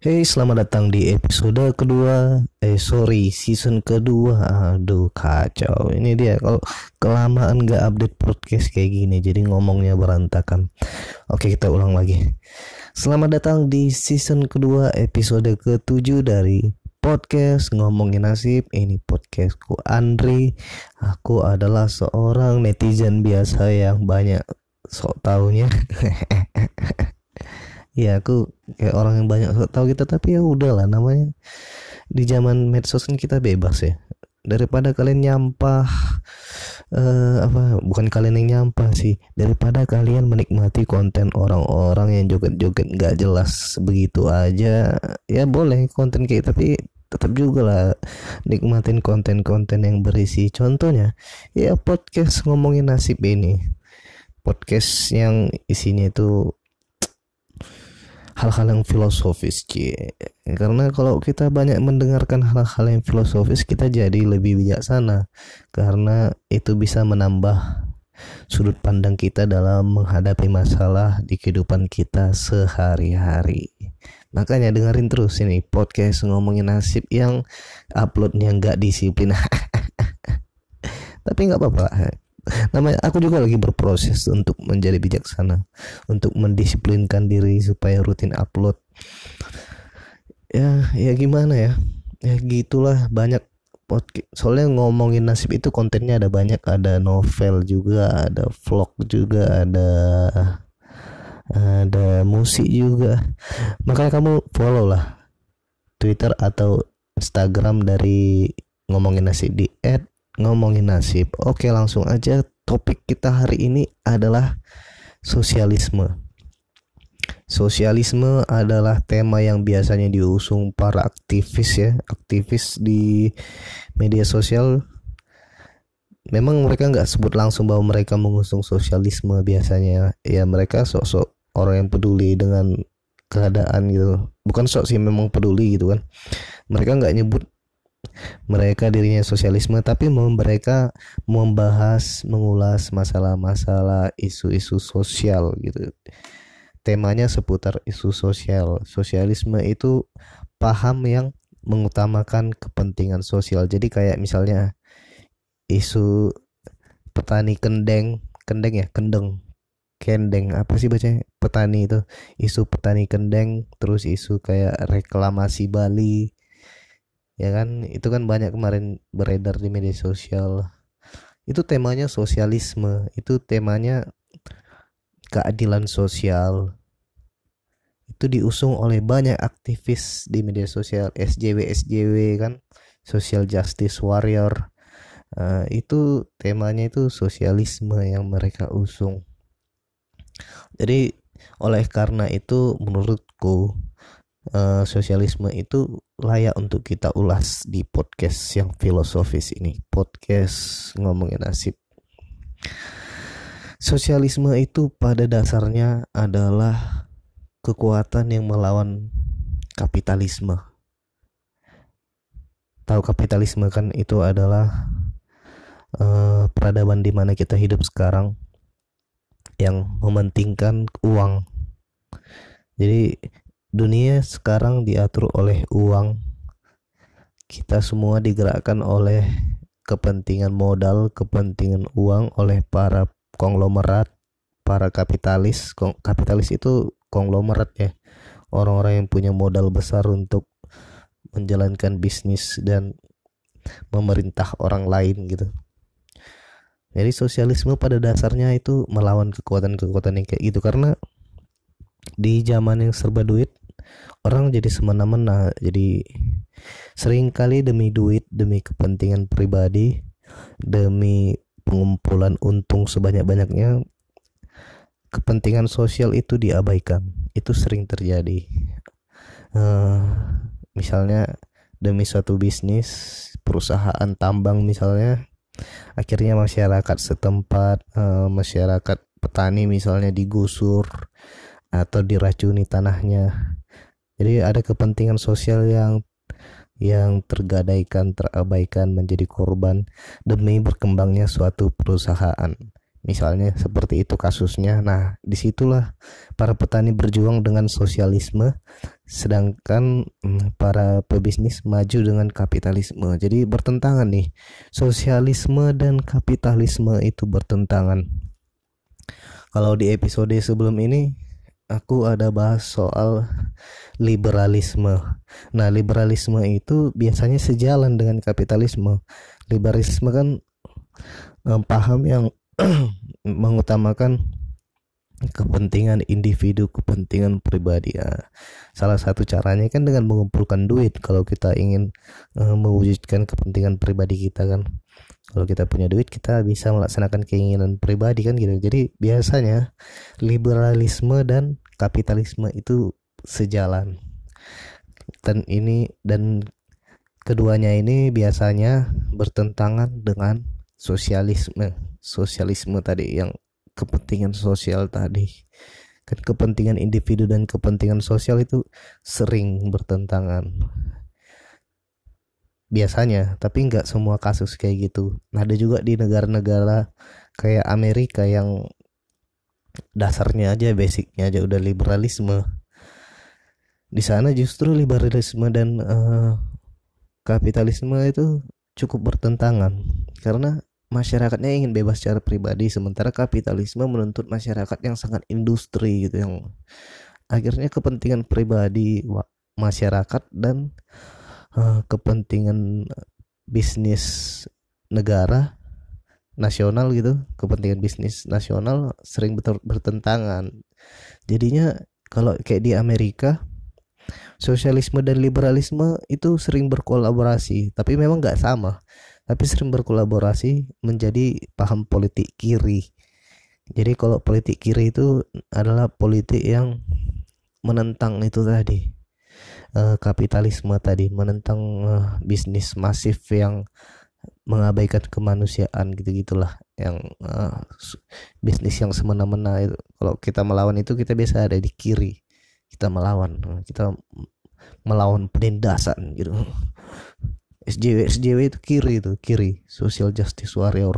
Hey, selamat datang di episode kedua. Eh, sorry, season kedua. Aduh, kacau. Ini dia kalau kelamaan gak update podcast kayak gini, jadi ngomongnya berantakan. Oke, kita ulang lagi. Selamat datang di season kedua, episode ketujuh dari podcast ngomongin nasib. Ini podcastku Andri. Aku adalah seorang netizen biasa yang banyak sok taunya. ya aku kayak orang yang banyak tahu kita tapi ya udahlah namanya di zaman medsos kan kita bebas ya. Daripada kalian nyampah uh, apa bukan kalian yang nyampah sih daripada kalian menikmati konten orang-orang yang joget-joget nggak jelas begitu aja ya boleh konten kayak tapi tetap juga lah nikmatin konten-konten yang berisi. Contohnya ya podcast ngomongin nasib ini. Podcast yang isinya itu hal-hal yang filosofis cie karena kalau kita banyak mendengarkan hal-hal yang filosofis kita jadi lebih bijaksana. Karena itu bisa menambah sudut pandang kita dalam menghadapi masalah di kehidupan kita sehari-hari. Makanya dengerin terus ini podcast ngomongin nasib yang uploadnya nggak disiplin. Tapi nggak apa-apa namanya aku juga lagi berproses untuk menjadi bijaksana untuk mendisiplinkan diri supaya rutin upload. Ya ya gimana ya? Ya gitulah banyak soalnya ngomongin nasib itu kontennya ada banyak ada novel juga ada vlog juga ada ada musik juga. Makanya kamu follow lah Twitter atau Instagram dari ngomongin nasib di add ngomongin nasib. Oke, langsung aja topik kita hari ini adalah sosialisme. Sosialisme adalah tema yang biasanya diusung para aktivis ya, aktivis di media sosial. Memang mereka nggak sebut langsung bahwa mereka mengusung sosialisme biasanya. Ya mereka sok-sok orang yang peduli dengan keadaan gitu. Bukan sok sih memang peduli gitu kan. Mereka nggak nyebut mereka dirinya sosialisme tapi mereka membahas mengulas masalah-masalah isu-isu sosial gitu. Temanya seputar isu sosial. Sosialisme itu paham yang mengutamakan kepentingan sosial. Jadi kayak misalnya isu petani kendeng kendeng ya kendeng. Kendeng apa sih bacanya? Petani itu. Isu petani kendeng terus isu kayak reklamasi Bali ya kan? Itu kan banyak kemarin beredar di media sosial. Itu temanya sosialisme. Itu temanya keadilan sosial. Itu diusung oleh banyak aktivis di media sosial. SJW SJW kan? Social justice warrior. Uh, itu temanya itu sosialisme yang mereka usung. Jadi oleh karena itu menurutku uh, sosialisme itu layak untuk kita ulas di podcast yang filosofis ini. Podcast ngomongin nasib. Sosialisme itu pada dasarnya adalah kekuatan yang melawan kapitalisme. Tahu kapitalisme kan itu adalah uh, peradaban di mana kita hidup sekarang yang mementingkan uang. Jadi dunia sekarang diatur oleh uang. Kita semua digerakkan oleh kepentingan modal, kepentingan uang oleh para konglomerat, para kapitalis. Kapitalis itu konglomerat ya. Orang-orang yang punya modal besar untuk menjalankan bisnis dan memerintah orang lain gitu. Jadi sosialisme pada dasarnya itu melawan kekuatan-kekuatan yang kayak gitu karena di zaman yang serba duit orang jadi semena-mena jadi sering kali demi duit demi kepentingan pribadi demi pengumpulan untung sebanyak-banyaknya kepentingan sosial itu diabaikan. Itu sering terjadi. Uh, misalnya demi suatu bisnis perusahaan tambang misalnya akhirnya masyarakat setempat uh, masyarakat petani misalnya digusur atau diracuni tanahnya jadi ada kepentingan sosial yang yang tergadaikan terabaikan menjadi korban demi berkembangnya suatu perusahaan. Misalnya seperti itu kasusnya. Nah di situlah para petani berjuang dengan sosialisme sedangkan hmm, para pebisnis maju dengan kapitalisme. Jadi bertentangan nih sosialisme dan kapitalisme itu bertentangan. Kalau di episode sebelum ini aku ada bahas soal liberalisme. Nah, liberalisme itu biasanya sejalan dengan kapitalisme. Liberalisme kan um, paham yang mengutamakan kepentingan individu, kepentingan pribadi. Ya. Salah satu caranya kan dengan mengumpulkan duit kalau kita ingin uh, mewujudkan kepentingan pribadi kita kan. Kalau kita punya duit kita bisa melaksanakan keinginan pribadi kan gitu. Jadi biasanya liberalisme dan kapitalisme itu sejalan. Dan ini dan keduanya ini biasanya bertentangan dengan sosialisme. Sosialisme tadi yang kepentingan sosial tadi. Kan kepentingan individu dan kepentingan sosial itu sering bertentangan. Biasanya tapi nggak semua kasus kayak gitu. Ada juga di negara-negara kayak Amerika yang dasarnya aja basicnya aja udah liberalisme. Di sana justru liberalisme dan uh, kapitalisme itu cukup bertentangan. Karena masyarakatnya ingin bebas secara pribadi sementara kapitalisme menuntut masyarakat yang sangat industri gitu yang akhirnya kepentingan pribadi masyarakat dan uh, kepentingan bisnis negara nasional gitu kepentingan bisnis nasional sering bertentangan jadinya kalau kayak di Amerika sosialisme dan liberalisme itu sering berkolaborasi tapi memang nggak sama tapi sering berkolaborasi menjadi paham politik kiri. Jadi kalau politik kiri itu adalah politik yang menentang itu tadi uh, kapitalisme tadi, menentang uh, bisnis masif yang mengabaikan kemanusiaan gitu gitulah yang uh, bisnis yang semena-mena itu. Kalau kita melawan itu kita biasa ada di kiri. Kita melawan kita melawan penindasan gitu. SJW SJW itu kiri itu kiri. Social justice warrior.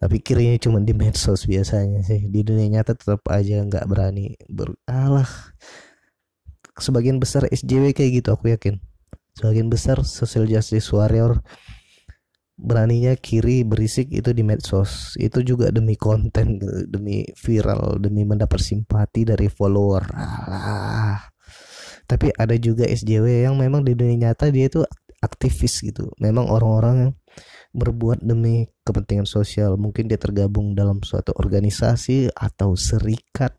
Tapi kirinya cuma di medsos biasanya sih. Di dunia nyata tetap aja nggak berani beralah. Sebagian besar SJW kayak gitu aku yakin. Sebagian besar social justice warrior beraninya kiri berisik itu di medsos. Itu juga demi konten demi viral demi mendapat simpati dari follower. Alah. Tapi ada juga SJW yang memang di dunia nyata dia itu aktivis gitu. Memang orang-orang yang berbuat demi kepentingan sosial. Mungkin dia tergabung dalam suatu organisasi atau serikat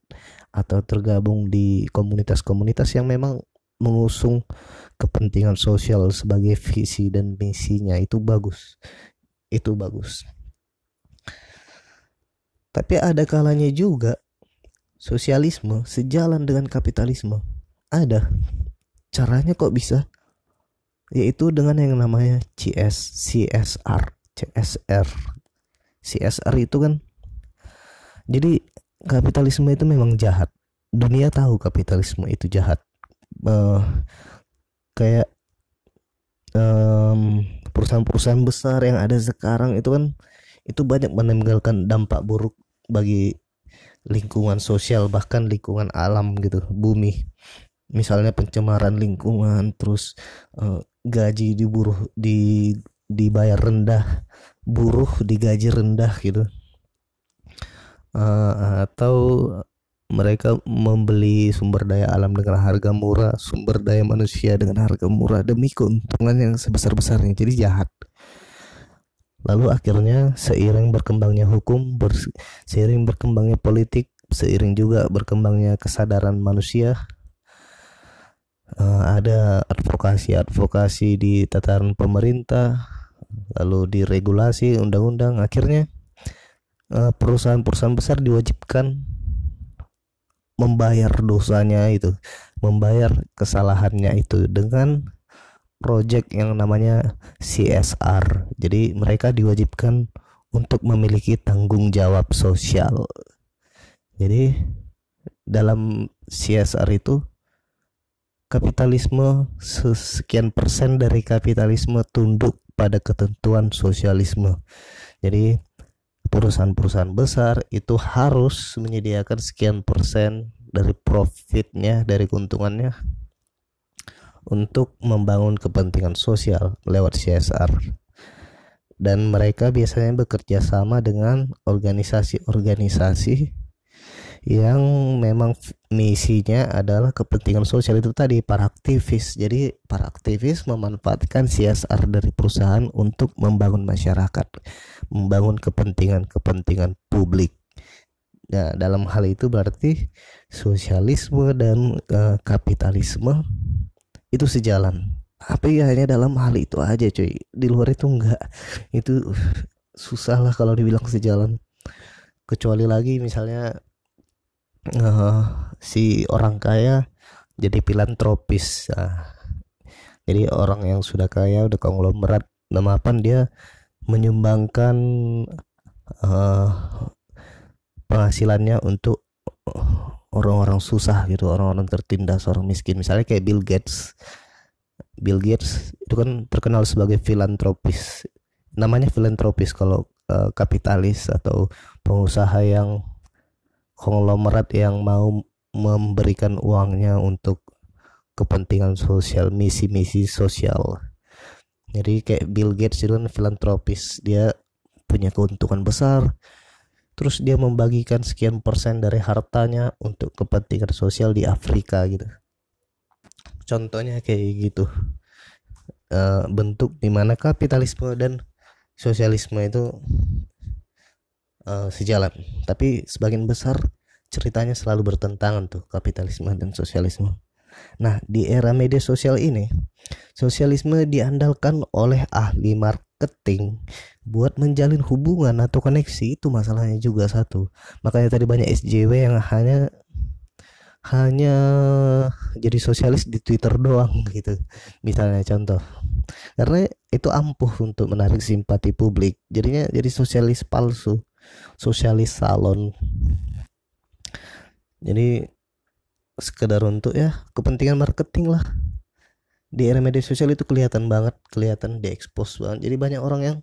atau tergabung di komunitas-komunitas yang memang mengusung kepentingan sosial sebagai visi dan misinya itu bagus. Itu bagus. Tapi ada kalanya juga sosialisme sejalan dengan kapitalisme. Ada. Caranya kok bisa? Yaitu dengan yang namanya CS CSR CSR CSR itu kan jadi kapitalisme itu memang jahat. Dunia tahu kapitalisme itu jahat. Uh, kayak perusahaan-perusahaan besar yang ada sekarang itu kan itu banyak meninggalkan dampak buruk bagi lingkungan sosial bahkan lingkungan alam gitu bumi. Misalnya pencemaran lingkungan terus uh, gaji di buruh di dibayar rendah buruh digaji rendah gitu. Uh, atau mereka membeli sumber daya alam dengan harga murah sumber daya manusia dengan harga murah demi keuntungan yang sebesar-besarnya. Jadi jahat. Lalu akhirnya seiring berkembangnya hukum seiring berkembangnya politik seiring juga berkembangnya kesadaran manusia uh, ada advokasi-advokasi di tataran pemerintah, lalu diregulasi undang-undang, akhirnya perusahaan perusahaan-perusahaan besar diwajibkan membayar dosanya itu, membayar kesalahannya itu dengan project yang namanya CSR. Jadi mereka diwajibkan untuk memiliki tanggung jawab sosial. Jadi dalam CSR itu kapitalisme sekian persen dari kapitalisme tunduk pada ketentuan sosialisme. Jadi perusahaan-perusahaan besar itu harus menyediakan sekian persen dari profitnya dari keuntungannya untuk membangun kepentingan sosial lewat CSR dan mereka biasanya bekerja sama dengan organisasi-organisasi yang memang misinya adalah kepentingan sosial itu tadi para aktivis. Jadi para aktivis memanfaatkan CSR dari perusahaan untuk membangun masyarakat, membangun kepentingan-kepentingan publik. Nah, dalam hal itu berarti sosialisme dan uh, kapitalisme itu sejalan. Tapi ya hanya dalam hal itu aja cuy. Di luar itu enggak. Itu susah lah kalau dibilang sejalan. Kecuali lagi misalnya uh, si orang kaya jadi filantropis. Nah, jadi orang yang sudah kaya udah konglomerat namapan dia? Menyumbangkan uh, penghasilannya untuk orang-orang susah gitu orang-orang tertindas orang miskin. Misalnya kayak Bill Gates. Bill Gates itu kan terkenal sebagai filantropis. Namanya filantropis kalau uh, kapitalis atau pengusaha yang konglomerat yang mau memberikan uangnya untuk kepentingan sosial misi-misi sosial. Jadi kayak Bill Gates itu kan filantropis. Dia punya keuntungan besar. Terus dia membagikan sekian persen dari hartanya untuk kepentingan sosial di Afrika gitu. Contohnya kayak gitu. Uh, bentuk di mana kapitalisme dan sosialisme itu uh, sejalan. Tapi sebagian besar ceritanya selalu bertentangan tuh kapitalisme dan sosialisme. Nah di era media sosial ini sosialisme diandalkan oleh ahli marketing buat menjalin hubungan atau koneksi itu masalahnya juga satu. Makanya tadi banyak SJW yang hanya hanya jadi sosialis di Twitter doang gitu misalnya contoh. Karena itu ampuh untuk menarik simpati publik. Jadinya jadi sosialis palsu sosialis salon. Jadi sekedar untuk ya kepentingan marketing lah. Di era media sosial itu kelihatan banget kelihatan diekspos banget. Jadi banyak orang yang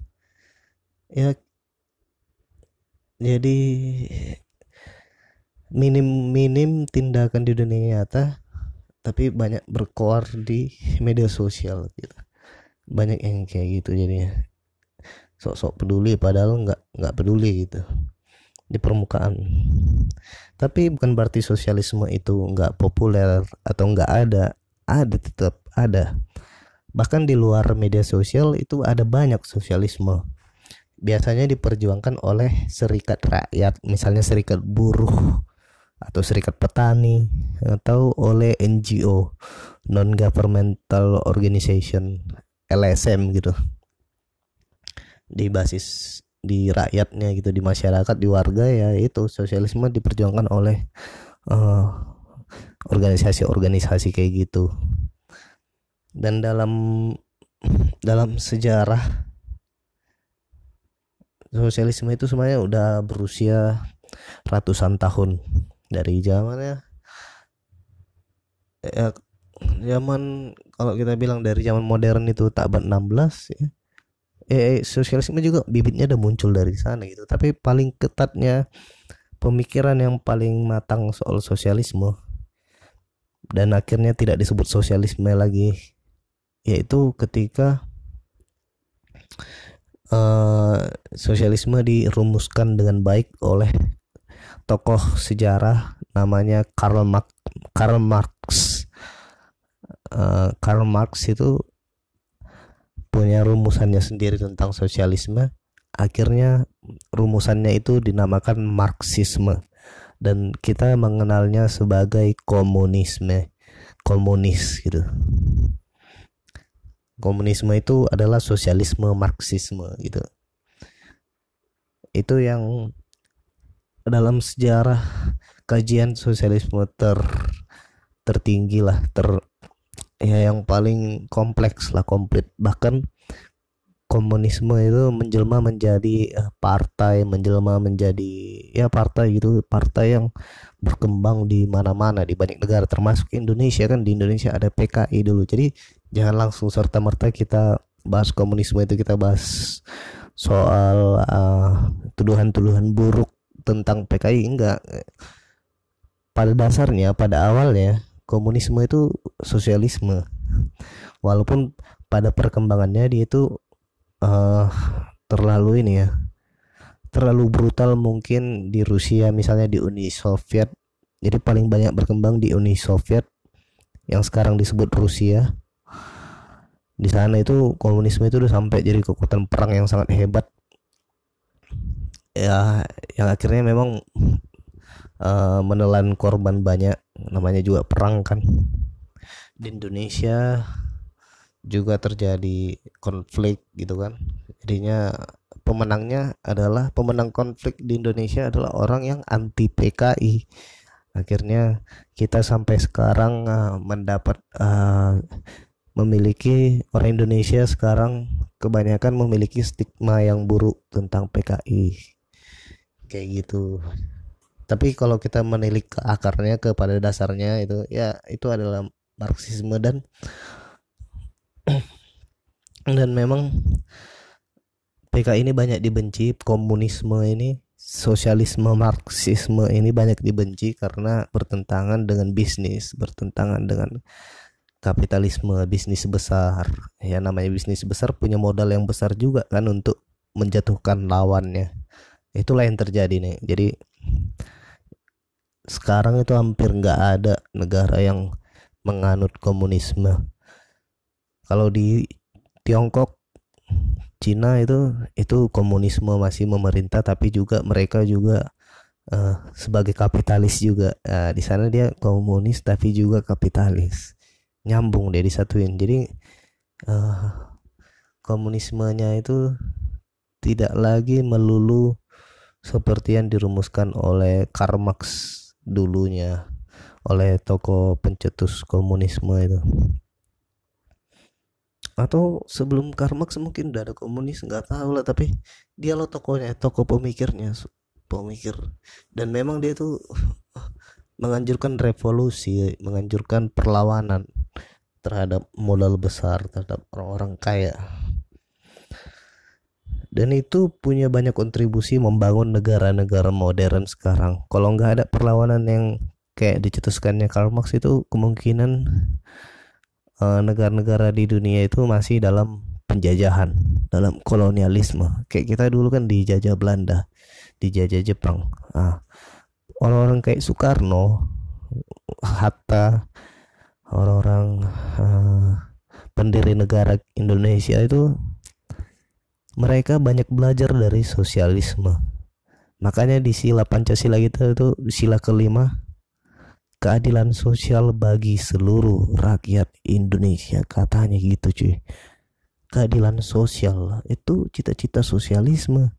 ya jadi minim minim tindakan di dunia nyata tapi banyak berkoar di media sosial gitu. Banyak yang kayak gitu jadinya sok-sok peduli padahal nggak nggak peduli gitu di permukaan. Tapi bukan berarti sosialisme itu nggak populer atau nggak ada ada tetap ada. Bahkan di luar media sosial itu ada banyak sosialisme. Biasanya diperjuangkan oleh serikat rakyat misalnya serikat buruh atau serikat petani atau oleh NGO non governmental organization LSM gitu di basis di rakyatnya gitu di masyarakat di warga ya itu sosialisme diperjuangkan oleh eh, organisasi-organisasi kayak gitu. Dan dalam dalam sejarah sosialisme itu sebenarnya udah berusia ratusan tahun dari zamannya ya. Zaman kalau kita bilang dari zaman modern itu tak 16 ya eh sosialisme juga bibitnya udah muncul dari sana gitu. Tapi paling ketatnya pemikiran yang paling matang soal sosialisme dan akhirnya tidak disebut sosialisme lagi yaitu ketika uh, sosialisme dirumuskan dengan baik oleh tokoh sejarah namanya Karl Marx. Karl Marx uh, Karl Marx itu punya rumusannya sendiri tentang sosialisme akhirnya rumusannya itu dinamakan marxisme. Dan kita mengenalnya sebagai komunisme. Komunis gitu. Komunisme itu adalah sosialisme marxisme gitu. Itu yang dalam sejarah kajian sosialisme ter tertinggi lah ter ya yang paling kompleks lah komplit. Bahkan komunisme itu menjelma menjadi uh, partai menjelma menjadi ya partai gitu partai yang berkembang di mana-mana di banyak negara termasuk Indonesia. Kan di Indonesia ada PKI dulu. Jadi jangan langsung serta merta kita bahas komunisme itu kita bahas soal tuduhan tuduhan-tuduhan buruk tentang PKI enggak. Pada dasarnya pada awalnya komunisme itu sosialisme. Walaupun pada perkembangannya dia itu uh, terlalu ini ya terlalu brutal mungkin di Rusia misalnya di Uni Soviet. Jadi paling banyak berkembang di Uni Soviet yang sekarang disebut Rusia. Di sana itu komunisme itu udah sampai jadi kekuatan perang yang sangat hebat. Ya yang akhirnya memang uh, menelan korban banyak namanya juga perang kan. Di Indonesia juga terjadi konflik gitu kan. Jadinya pemenangnya adalah pemenang konflik di Indonesia adalah orang yang anti PKI akhirnya kita sampai sekarang uh, mendapat uh, memiliki orang Indonesia sekarang kebanyakan memiliki stigma yang buruk tentang PKI kayak gitu tapi kalau kita menilik ke akarnya kepada dasarnya itu ya itu adalah Marxisme dan dan memang PK ini banyak dibenci komunisme ini sosialisme marxisme ini banyak dibenci karena bertentangan dengan bisnis bertentangan dengan kapitalisme bisnis besar. Ya namanya bisnis besar punya modal yang besar juga kan untuk menjatuhkan lawannya. Itulah yang terjadi nih. Jadi sekarang itu hampir nggak ada negara yang menganut komunisme. Kalau di Tiongkok Cina itu itu komunisme masih memerintah tapi juga mereka juga uh, sebagai kapitalis juga. Uh, di sana dia komunis tapi juga kapitalis. Nyambung deh disatuin. Jadi uh, komunismenya itu tidak lagi melulu seperti yang dirumuskan oleh Karl Marx dulunya oleh tokoh pencetus komunisme itu. Atau sebelum Karl Marx mungkin udah ada komunis nggak tahu lah tapi dia lo tokohnya tokoh pemikirnya pemikir. Dan memang dia tuh menganjurkan revolusi menganjurkan perlawanan terhadap modal besar terhadap orang-orang kaya dan itu punya banyak kontribusi membangun negara-negara modern sekarang kalau nggak ada perlawanan yang kayak dicetuskannya Karl Marx itu kemungkinan Eh, negara-negara di dunia itu masih dalam penjajahan, dalam kolonialisme. Kayak kita dulu kan dijajah Belanda, dijajah Jepang. Ah, orang-orang kayak Soekarno, Hatta, orang-orang uh, pendiri negara Indonesia itu mereka banyak belajar dari sosialisme. Makanya di sila Pancasila kita itu sila kelima keadilan sosial bagi seluruh rakyat Indonesia. Katanya gitu cuy. Keadilan sosial itu cita-cita sosialisme.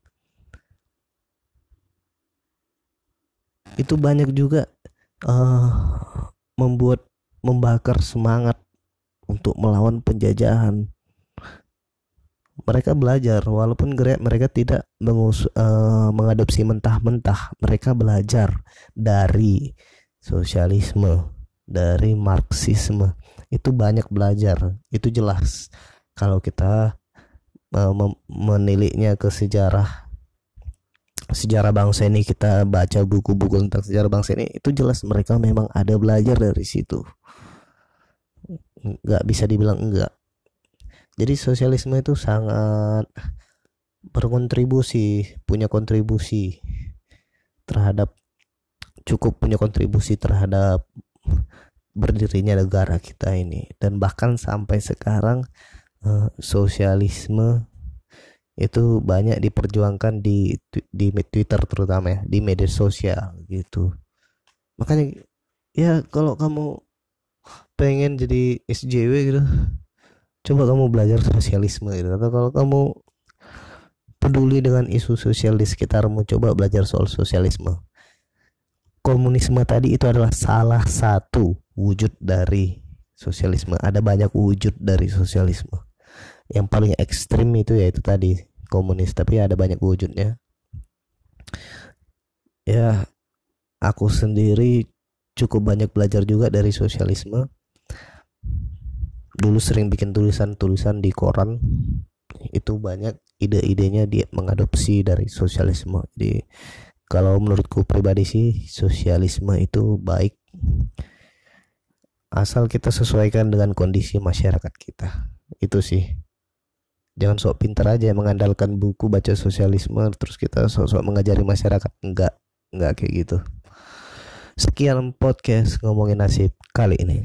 Itu banyak juga uh, membuat membakar semangat untuk melawan penjajahan mereka belajar walaupun mereka tidak mengus, uh, mengadopsi mentah-mentah. Mereka belajar dari sosialisme dari marxisme. Itu banyak belajar. Itu jelas. Kalau kita uh, meniliknya ke sejarah sejarah bangsa ini kita baca buku-buku tentang sejarah bangsa ini itu jelas mereka memang ada belajar dari situ. Nggak bisa dibilang enggak jadi sosialisme itu sangat berkontribusi punya kontribusi terhadap cukup punya kontribusi terhadap berdirinya negara kita ini. Dan bahkan sampai sekarang uh, sosialisme itu banyak diperjuangkan di di Twitter terutama ya di media sosial gitu. Makanya ya kalau kamu pengen jadi SJW gitu coba kamu belajar sosialisme gitu atau kalau kamu peduli dengan isu sosial di sekitarmu coba belajar soal sosialisme komunisme tadi itu adalah salah satu wujud dari sosialisme. Ada banyak wujud dari sosialisme. Yang paling ekstrim itu yaitu tadi komunis, tapi ada banyak wujudnya. Ya, aku sendiri cukup banyak belajar juga dari sosialisme. Dulu sering bikin tulisan-tulisan di koran itu banyak ide-idenya dia mengadopsi dari sosialisme. Jadi kalau menurutku pribadi sih sosialisme itu baik asal kita sesuaikan dengan kondisi masyarakat kita. Itu sih. Jangan sok pintar aja mengandalkan buku baca sosialisme terus kita sok-sok mengajari masyarakat. Enggak enggak kayak gitu. Sekian podcast ngomongin nasib kali ini